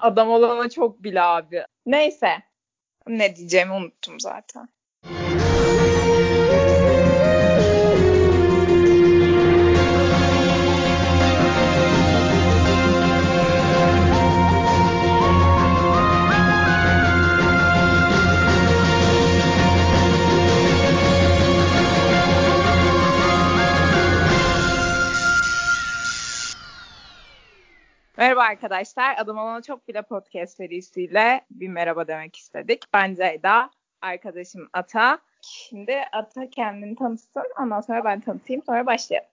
Adam olana çok bile abi. Neyse. Ne diyeceğimi unuttum zaten. Merhaba arkadaşlar. Adım Olana Çok Bile podcast serisiyle bir merhaba demek istedik. Ben Ceyda, arkadaşım Ata. Şimdi Ata kendini tanıtsın. Ondan sonra ben tanıtayım. Sonra başlayalım.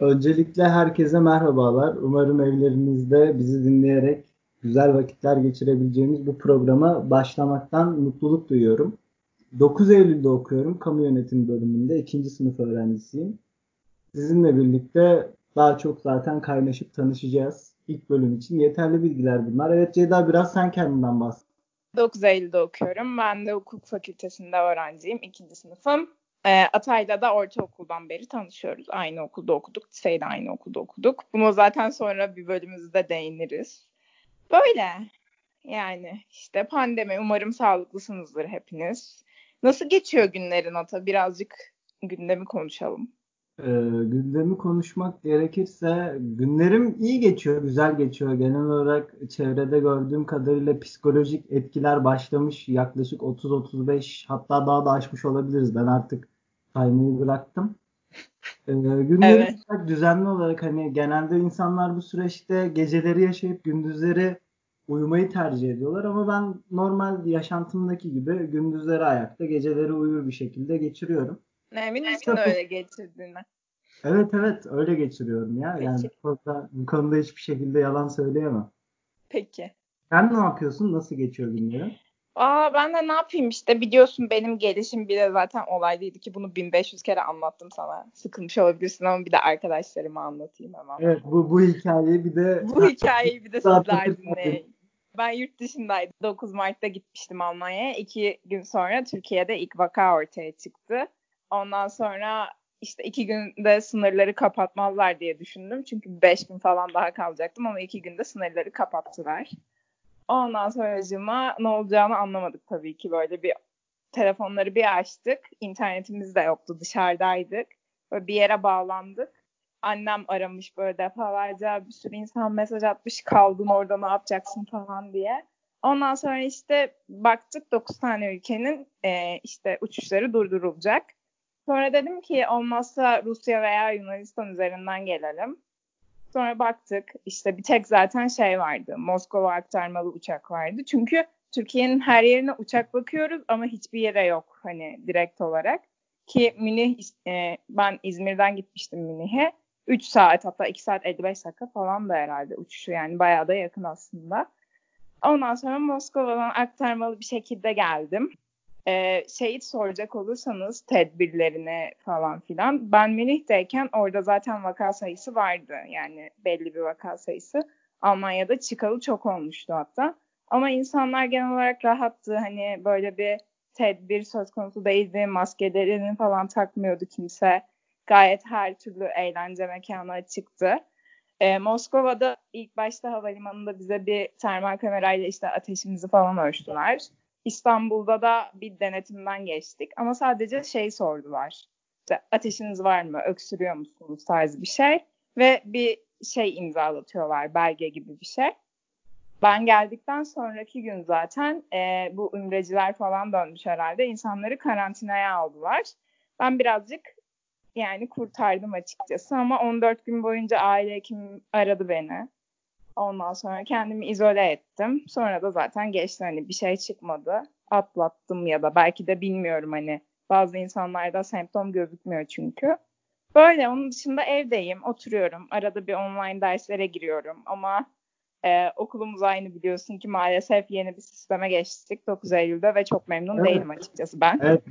Öncelikle herkese merhabalar. Umarım evlerinizde bizi dinleyerek güzel vakitler geçirebileceğimiz bu programa başlamaktan mutluluk duyuyorum. 9 Eylül'de okuyorum. Kamu yönetimi bölümünde. ikinci sınıf öğrencisiyim. Sizinle birlikte daha çok zaten kaynaşıp tanışacağız ilk bölüm için. Yeterli bilgiler bunlar. Evet Ceyda biraz sen kendinden bahset. 9 Eylül'de okuyorum. Ben de hukuk fakültesinde öğrenciyim. ikinci sınıfım. E, Atay'la da ortaokuldan beri tanışıyoruz. Aynı okulda okuduk. Liseyi de aynı okulda okuduk. Bunu zaten sonra bir bölümümüzde değiniriz. Böyle. Yani işte pandemi. Umarım sağlıklısınızdır hepiniz. Nasıl geçiyor günlerin Ata? Birazcık gündemi konuşalım e, gündemi konuşmak gerekirse günlerim iyi geçiyor, güzel geçiyor. Genel olarak çevrede gördüğüm kadarıyla psikolojik etkiler başlamış. Yaklaşık 30-35 hatta daha da aşmış olabiliriz. Ben artık saymayı bıraktım. E, günlerim evet. düzenli olarak hani genelde insanlar bu süreçte geceleri yaşayıp gündüzleri uyumayı tercih ediyorlar ama ben normal yaşantımdaki gibi gündüzleri ayakta, geceleri uyur bir şekilde geçiriyorum. Emin misin öyle geçirdiğini? Evet evet öyle geçiriyorum ya. Peki. Yani bu konuda, bu konuda hiçbir şekilde yalan söyleyemem. Peki. Sen ne yapıyorsun? Nasıl geçiyor günlerin? Aa ben de ne yapayım işte biliyorsun benim gelişim bile zaten olaylıydı ki bunu 1500 kere anlattım sana. Sıkılmış olabilirsin ama bir de arkadaşlarıma anlatayım hemen. Evet bu, bu hikayeyi bir de bu hikayeyi bir de sizler dinleyin. Ben yurt dışındaydım. 9 Mart'ta gitmiştim Almanya'ya. İki gün sonra Türkiye'de ilk vaka ortaya çıktı. Ondan sonra işte iki günde sınırları kapatmazlar diye düşündüm. Çünkü beş gün falan daha kalacaktım ama iki günde sınırları kapattılar. Ondan sonra cıma ne olacağını anlamadık tabii ki. Böyle bir telefonları bir açtık. İnternetimiz de yoktu. Dışarıdaydık. Böyle bir yere bağlandık. Annem aramış böyle defalarca bir sürü insan mesaj atmış kaldın orada ne yapacaksın falan diye. Ondan sonra işte baktık 9 tane ülkenin e, işte uçuşları durdurulacak. Sonra dedim ki olmazsa Rusya veya Yunanistan üzerinden gelelim. Sonra baktık işte bir tek zaten şey vardı. Moskova aktarmalı uçak vardı. Çünkü Türkiye'nin her yerine uçak bakıyoruz ama hiçbir yere yok hani direkt olarak. Ki Münih e, ben İzmir'den gitmiştim Münih'e. 3 saat hatta 2 saat 55 dakika falan da herhalde uçuşu yani bayağı da yakın aslında. Ondan sonra Moskova'dan aktarmalı bir şekilde geldim. Ee, şeyi soracak olursanız tedbirlerine falan filan. Ben Münih'teyken orada zaten vaka sayısı vardı. Yani belli bir vaka sayısı. Almanya'da çıkalı çok olmuştu hatta. Ama insanlar genel olarak rahattı. Hani böyle bir tedbir söz konusu değildi. Maskelerini falan takmıyordu kimse. Gayet her türlü eğlence mekanı açıktı. Ee, Moskova'da ilk başta havalimanında bize bir termal kamerayla işte ateşimizi falan ölçtüler. İstanbul'da da bir denetimden geçtik. Ama sadece şey sordular. İşte ateşiniz var mı? Öksürüyor musunuz? tarzı bir şey. Ve bir şey imzalatıyorlar. Belge gibi bir şey. Ben geldikten sonraki gün zaten e, bu ümreciler falan dönmüş herhalde. İnsanları karantinaya aldılar. Ben birazcık yani kurtardım açıkçası ama 14 gün boyunca aile hekim aradı beni. Ondan sonra kendimi izole ettim. Sonra da zaten geçti hani bir şey çıkmadı. Atlattım ya da belki de bilmiyorum hani bazı insanlarda semptom gözükmüyor çünkü. Böyle onun dışında evdeyim, oturuyorum. Arada bir online derslere giriyorum ama e, okulumuz aynı biliyorsun ki maalesef yeni bir sisteme geçtik 9 Eylül'de ve çok memnun evet. değilim açıkçası ben. Evet,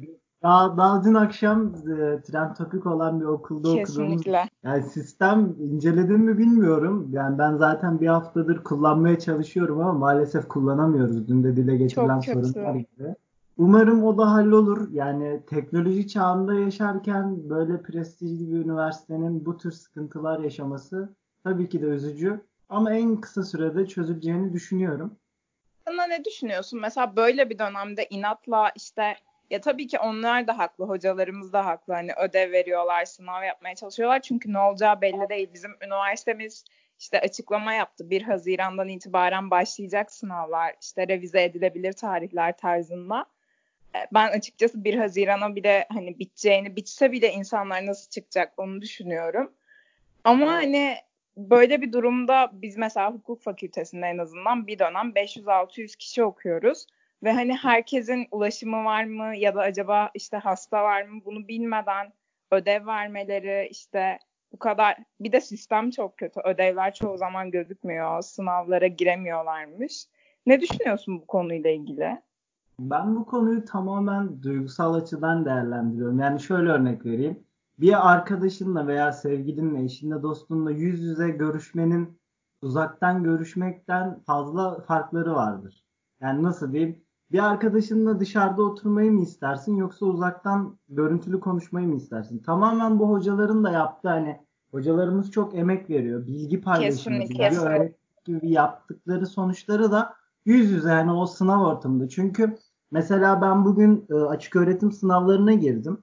daha, daha dün akşam e, trend topik olan bir okulda Kesinlikle. okuduğumuz yani sistem inceledim mi bilmiyorum. Yani ben zaten bir haftadır kullanmaya çalışıyorum ama maalesef kullanamıyoruz. Dün de dile getirilen sorunlar gibi. Umarım o da hallolur. Yani teknoloji çağında yaşarken böyle prestijli bir üniversitenin bu tür sıkıntılar yaşaması tabii ki de üzücü. Ama en kısa sürede çözüleceğini düşünüyorum. hakkında ne düşünüyorsun? Mesela böyle bir dönemde inatla işte ya tabii ki onlar da haklı, hocalarımız da haklı. Hani ödev veriyorlar, sınav yapmaya çalışıyorlar. Çünkü ne olacağı belli değil. Bizim üniversitemiz işte açıklama yaptı. 1 Haziran'dan itibaren başlayacak sınavlar. işte revize edilebilir tarihler tarzında. E, ben açıkçası 1 Haziran'a bile hani biteceğini, bitse bile insanlar nasıl çıkacak onu düşünüyorum. Ama hani böyle bir durumda biz mesela hukuk fakültesinde en azından bir dönem 500-600 kişi okuyoruz. Ve hani herkesin ulaşımı var mı ya da acaba işte hasta var mı bunu bilmeden ödev vermeleri işte bu kadar bir de sistem çok kötü. Ödevler çoğu zaman gözükmüyor. Sınavlara giremiyorlarmış. Ne düşünüyorsun bu konuyla ilgili? Ben bu konuyu tamamen duygusal açıdan değerlendiriyorum. Yani şöyle örnek vereyim. Bir arkadaşınla veya sevgilinle, eşinle, dostunla yüz yüze görüşmenin uzaktan görüşmekten fazla farkları vardır. Yani nasıl diyeyim? Bir arkadaşınla dışarıda oturmayı mı istersin yoksa uzaktan görüntülü konuşmayı mı istersin? Tamamen bu hocaların da yaptığı hani hocalarımız çok emek veriyor. Bilgi paylaşımı, bilgi öğretmek gibi yaptıkları sonuçları da yüz yüze yani o sınav ortamında. Çünkü mesela ben bugün e, açık öğretim sınavlarına girdim.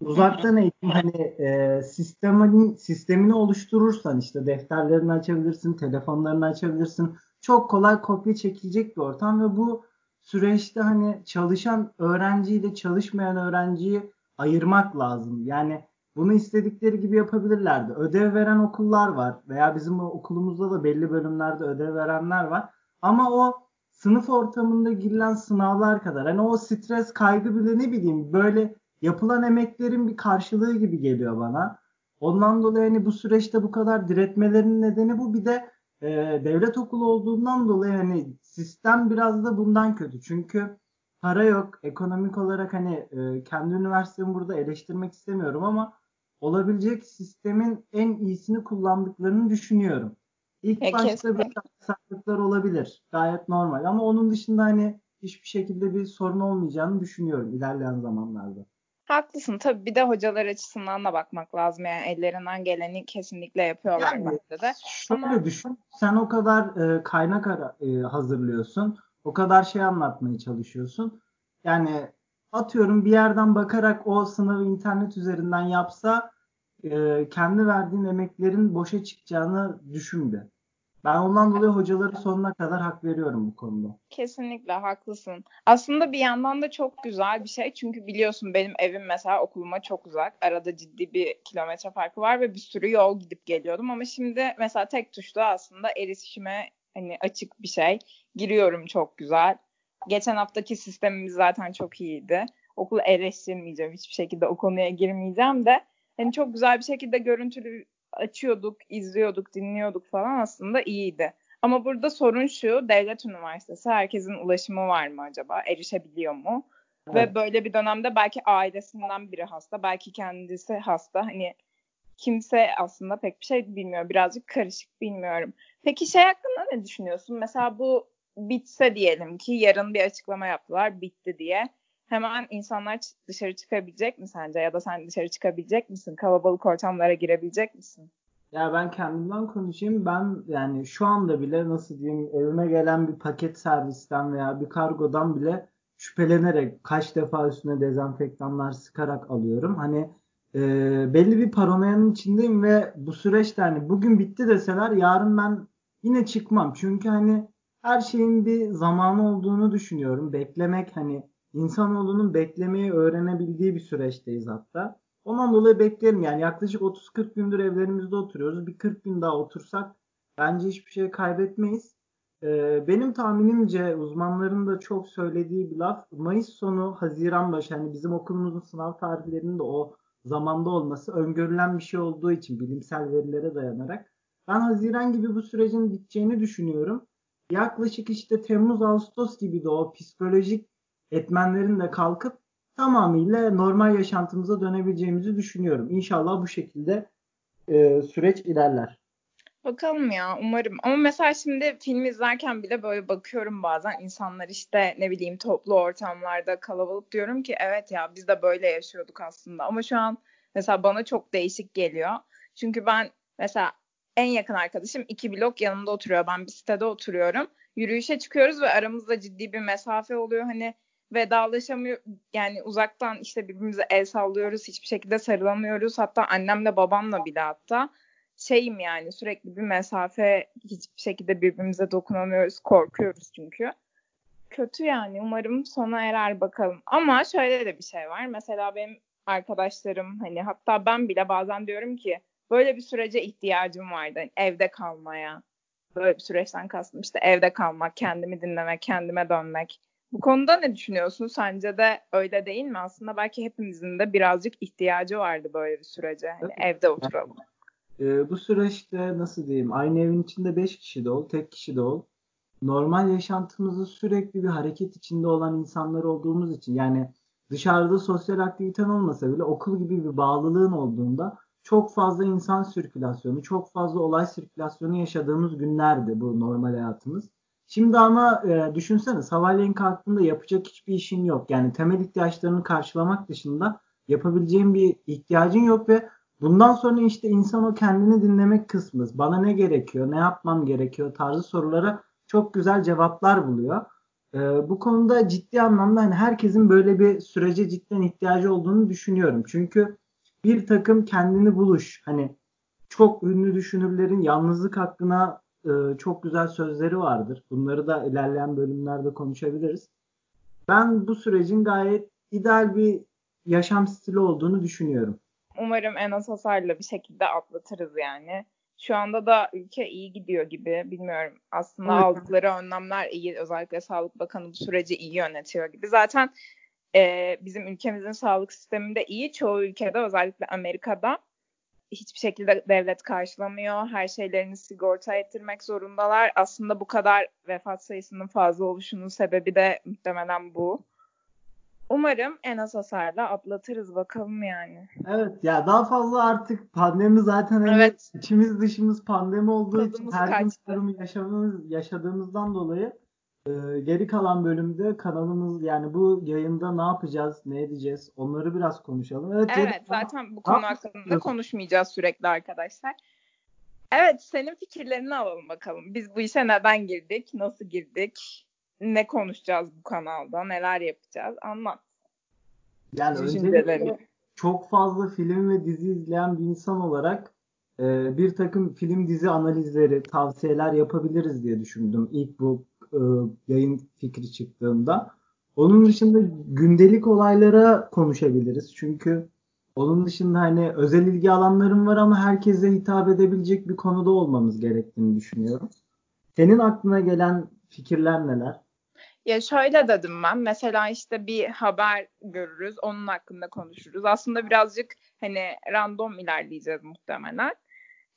Uzaktan eğitim hani e, sistemin sistemini oluşturursan işte defterlerini açabilirsin, telefonlarını açabilirsin. Çok kolay kopya çekilecek bir ortam ve bu süreçte hani çalışan öğrenciyle çalışmayan öğrenciyi ayırmak lazım. Yani bunu istedikleri gibi yapabilirlerdi. Ödev veren okullar var veya bizim okulumuzda da belli bölümlerde ödev verenler var. Ama o sınıf ortamında girilen sınavlar kadar hani o stres kaygı bile ne bileyim böyle yapılan emeklerin bir karşılığı gibi geliyor bana. Ondan dolayı hani bu süreçte bu kadar diretmelerinin nedeni bu. Bir de e, devlet okulu olduğundan dolayı hani sistem biraz da bundan kötü. Çünkü para yok. Ekonomik olarak hani e, kendi üniversitemi burada eleştirmek istemiyorum ama olabilecek sistemin en iyisini kullandıklarını düşünüyorum. İlk ya başta kesinlikle. bir aksaklıklar olabilir. Gayet normal ama onun dışında hani hiçbir şekilde bir sorun olmayacağını düşünüyorum ilerleyen zamanlarda. Haklısın. Tabii bir de hocalar açısından da bakmak lazım. Yani ellerinden geleni kesinlikle yapıyorlar yani, bence de. Şöyle Ama... düşün. Sen o kadar e, kaynak ara, e, hazırlıyorsun. O kadar şey anlatmaya çalışıyorsun. Yani atıyorum bir yerden bakarak o sınavı internet üzerinden yapsa e, kendi verdiğin emeklerin boşa çıkacağını düşün Ben ondan dolayı hocaları sonuna kadar hak veriyorum bu konuda. Kesinlikle haklısın. Aslında bir yandan da çok güzel bir şey. Çünkü biliyorsun benim evim mesela okuluma çok uzak. Arada ciddi bir kilometre farkı var ve bir sürü yol gidip geliyordum. Ama şimdi mesela tek tuşla aslında erişime hani açık bir şey. Giriyorum çok güzel. Geçen haftaki sistemimiz zaten çok iyiydi. Okulu eleştirmeyeceğim hiçbir şekilde o konuya girmeyeceğim de hani çok güzel bir şekilde görüntülü açıyorduk, izliyorduk, dinliyorduk falan aslında iyiydi. Ama burada sorun şu, devlet üniversitesi herkesin ulaşımı var mı acaba? Erişebiliyor mu? Evet. Ve böyle bir dönemde belki ailesinden biri hasta, belki kendisi hasta. Hani kimse aslında pek bir şey bilmiyor. Birazcık karışık bilmiyorum. Peki şey hakkında ne düşünüyorsun? Mesela bu bitse diyelim ki yarın bir açıklama yaptılar bitti diye. Hemen insanlar dışarı çıkabilecek mi sence? Ya da sen dışarı çıkabilecek misin? Kalabalık ortamlara girebilecek misin? Ya ben kendimden konuşayım. Ben yani şu anda bile nasıl diyeyim evime gelen bir paket servisten veya bir kargodan bile şüphelenerek kaç defa üstüne dezenfektanlar sıkarak alıyorum. Hani e, belli bir paranoyanın içindeyim ve bu süreçte hani bugün bitti deseler yarın ben yine çıkmam. Çünkü hani her şeyin bir zamanı olduğunu düşünüyorum. Beklemek hani insanoğlunun beklemeyi öğrenebildiği bir süreçteyiz hatta. Ondan dolayı beklerim yani yaklaşık 30-40 gündür evlerimizde oturuyoruz. Bir 40 gün daha otursak bence hiçbir şey kaybetmeyiz. Ee, benim tahminimce uzmanların da çok söylediği bir laf Mayıs sonu Haziran başı hani bizim okulumuzun sınav tarihlerinin de o zamanda olması öngörülen bir şey olduğu için bilimsel verilere dayanarak ben Haziran gibi bu sürecin biteceğini düşünüyorum. Yaklaşık işte Temmuz Ağustos gibi de o psikolojik etmenlerin de kalkıp tamamıyla normal yaşantımıza dönebileceğimizi düşünüyorum. İnşallah bu şekilde e, süreç ilerler. Bakalım ya umarım. Ama mesela şimdi film izlerken bile böyle bakıyorum bazen insanlar işte ne bileyim toplu ortamlarda kalabalık diyorum ki evet ya biz de böyle yaşıyorduk aslında. Ama şu an mesela bana çok değişik geliyor. Çünkü ben mesela en yakın arkadaşım iki blok yanımda oturuyor. Ben bir sitede oturuyorum. yürüyüşe çıkıyoruz ve aramızda ciddi bir mesafe oluyor. Hani vedalaşamıyor yani uzaktan işte birbirimize el sallıyoruz. Hiçbir şekilde sarılamıyoruz. Hatta annemle babamla bile hatta şeyim yani sürekli bir mesafe hiçbir şekilde birbirimize dokunamıyoruz. Korkuyoruz çünkü. Kötü yani. Umarım sona erer bakalım. Ama şöyle de bir şey var. Mesela benim arkadaşlarım hani hatta ben bile bazen diyorum ki böyle bir sürece ihtiyacım vardı. Hani evde kalmaya. Böyle bir süreçten kastım işte evde kalmak, kendimi dinlemek, kendime dönmek. Bu konuda ne düşünüyorsun? Sence de öyle değil mi? Aslında belki hepimizin de birazcık ihtiyacı vardı böyle bir sürece. Hani evde oturalım. Ee, bu süreçte nasıl diyeyim aynı evin içinde 5 kişi de ol, tek kişi de ol. Normal yaşantımızda sürekli bir hareket içinde olan insanlar olduğumuz için yani dışarıda sosyal aktiviten olmasa bile okul gibi bir bağlılığın olduğunda çok fazla insan sirkülasyonu, çok fazla olay sirkülasyonu yaşadığımız günlerdi bu normal hayatımız. Şimdi ama e, düşünsene sabahleyin kalktığında yapacak hiçbir işin yok. Yani temel ihtiyaçlarını karşılamak dışında yapabileceğin bir ihtiyacın yok ve bundan sonra işte insan o kendini dinlemek kısmı. Bana ne gerekiyor, ne yapmam gerekiyor tarzı sorulara çok güzel cevaplar buluyor. E, bu konuda ciddi anlamda hani herkesin böyle bir sürece cidden ihtiyacı olduğunu düşünüyorum. Çünkü bir takım kendini buluş hani çok ünlü düşünürlerin yalnızlık hakkına e, çok güzel sözleri vardır. Bunları da ilerleyen bölümlerde konuşabiliriz. Ben bu sürecin gayet ideal bir yaşam stili olduğunu düşünüyorum. Umarım en az hasarla bir şekilde atlatırız yani. Şu anda da ülke iyi gidiyor gibi. Bilmiyorum. Aslında evet. aldıkları önlemler iyi. Özellikle Sağlık Bakanı bu süreci iyi yönetiyor gibi. Zaten e, bizim ülkemizin sağlık sisteminde iyi. Çoğu ülkede özellikle Amerika'da hiçbir şekilde devlet karşılamıyor. Her şeylerini sigorta ettirmek zorundalar. Aslında bu kadar vefat sayısının fazla oluşunun sebebi de muhtemelen bu. Umarım en az hasarla atlatırız bakalım yani. Evet ya daha fazla artık pandemi zaten hani evet. içimiz dışımız pandemi olduğu Tadımız için her gün yaşamamız, yaşadığımızdan dolayı e, geri kalan bölümde kanalımız yani bu yayında ne yapacağız, ne edeceğiz onları biraz konuşalım. Evet, evet zaten bu konu hakkında konuşmayacağız sürekli arkadaşlar. Evet senin fikirlerini alalım bakalım. Biz bu işe neden girdik, nasıl girdik, ne konuşacağız bu kanalda, neler yapacağız anlat. Yani öncelikle çok fazla film ve dizi izleyen bir insan olarak e, bir takım film dizi analizleri, tavsiyeler yapabiliriz diye düşündüm ilk bu e, yayın fikri çıktığında. Onun dışında gündelik olaylara konuşabiliriz. Çünkü onun dışında hani özel ilgi alanlarım var ama herkese hitap edebilecek bir konuda olmamız gerektiğini düşünüyorum. Senin aklına gelen fikirler neler? Ya şöyle dedim ben. Mesela işte bir haber görürüz. Onun hakkında konuşuruz. Aslında birazcık hani random ilerleyeceğiz muhtemelen.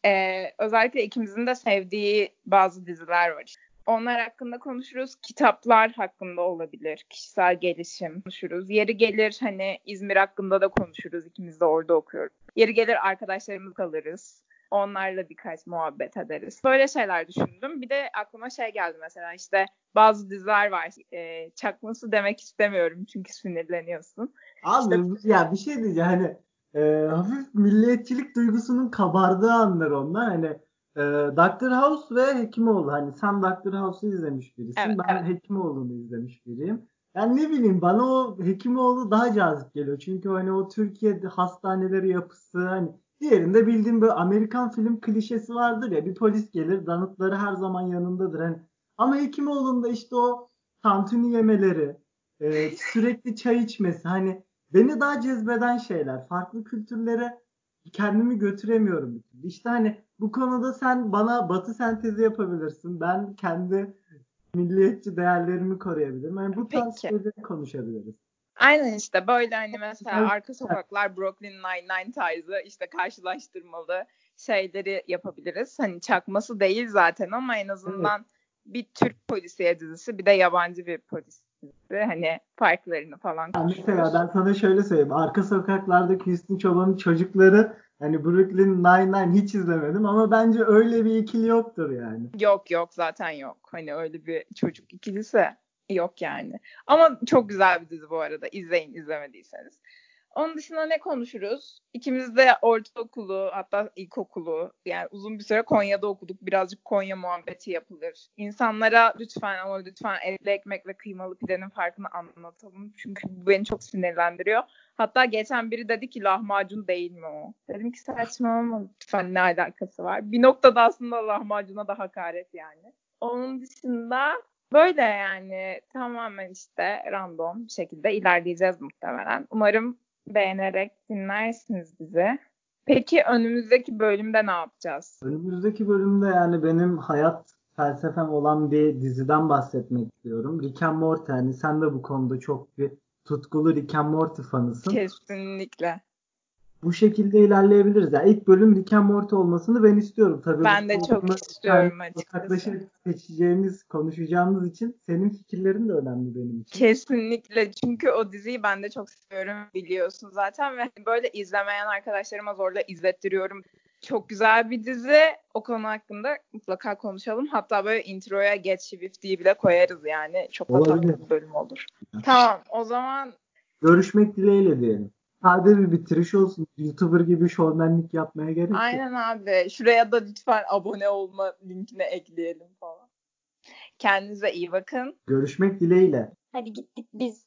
Ee, özellikle ikimizin de sevdiği bazı diziler var. Onlar hakkında konuşuruz. Kitaplar hakkında olabilir. Kişisel gelişim konuşuruz. Yeri gelir hani İzmir hakkında da konuşuruz. İkimiz de orada okuyoruz. Yeri gelir arkadaşlarımız kalırız. Onlarla birkaç muhabbet ederiz. Böyle şeyler düşündüm. Bir de aklıma şey geldi mesela işte bazı diziler var. E, çakması demek istemiyorum çünkü sinirleniyorsun. Abi işte, ya bir şey diyeceğim hani e, hafif milliyetçilik duygusunun kabardığı anlar onlar. Hani e, Doctor House ve Hekimoğlu. Hani sen Doctor House'u izlemiş birisin. Evet, ben evet. Hekimoğlu'nu izlemiş biriyim. Yani ne bileyim bana o Hekimoğlu daha cazip geliyor. Çünkü hani o Türkiye hastaneleri yapısı hani diğerinde bildiğim böyle Amerikan film klişesi vardır ya bir polis gelir danıtları her zaman yanındadır. Hani ama Hekimoğlu'nda işte o tantuni yemeleri, e, sürekli çay içmesi hani beni daha cezbeden şeyler. Farklı kültürlere kendimi götüremiyorum. İşte hani bu konuda sen bana batı sentezi yapabilirsin. Ben kendi milliyetçi değerlerimi koruyabilirim. Yani bu tarz şeyleri konuşabiliriz. Aynen işte böyle hani mesela arka sokaklar Brooklyn Nine-Nine tarzı işte karşılaştırmalı şeyleri yapabiliriz. Hani çakması değil zaten ama en azından evet. bir Türk polisiye dizisi bir de yabancı bir polis dizisi. Hani farklarını falan konuşuruz. Mesela ben sana şöyle söyleyeyim. Arka sokaklardaki Hüsnü Çoban'ın çocukları Hani Brooklyn Nine-Nine hiç izlemedim ama bence öyle bir ikili yoktur yani. Yok yok zaten yok. Hani öyle bir çocuk ikilisi yok yani. Ama çok güzel bir dizi bu arada. İzleyin izlemediyseniz. Onun dışında ne konuşuruz? İkimiz de ortaokulu hatta ilkokulu yani uzun bir süre Konya'da okuduk. Birazcık Konya muhabbeti yapılır. İnsanlara lütfen ama lütfen etli ekmek ve kıymalı pidenin farkını anlatalım. Çünkü bu beni çok sinirlendiriyor. Hatta geçen biri dedi ki lahmacun değil mi o? Dedim ki saçmalama lütfen ne alakası var? Bir noktada aslında lahmacuna da hakaret yani. Onun dışında böyle yani tamamen işte random şekilde ilerleyeceğiz muhtemelen. Umarım beğenerek dinlersiniz bizi. Peki önümüzdeki bölümde ne yapacağız? Önümüzdeki bölümde yani benim hayat felsefem olan bir diziden bahsetmek istiyorum. Rick and Morty hani sen de bu konuda çok bir tutkulu Rick and Morty fanısın. Kesinlikle. Bu şekilde ilerleyebiliriz. Yani ilk bölüm Rick and Morty olmasını ben istiyorum. Tabii ben de çok istiyorum açıkçası. seçeceğimiz, konuşacağımız için senin fikirlerin de önemli benim için. Kesinlikle. Çünkü o diziyi ben de çok seviyorum biliyorsun zaten ve böyle izlemeyen arkadaşlarıma zorla izlettiriyorum. Çok güzel bir dizi. O konu hakkında mutlaka konuşalım. Hatta böyle introya Get Shift diye bile koyarız yani. Çok da tatlı bir bölüm olur. tamam o zaman görüşmek dileğiyle diyelim. Sade bir bitiriş olsun. YouTuber gibi şovmenlik yapmaya gerek yok. Aynen abi. Şuraya da lütfen abone olma linkine ekleyelim falan. Kendinize iyi bakın. Görüşmek dileğiyle. Hadi gittik biz.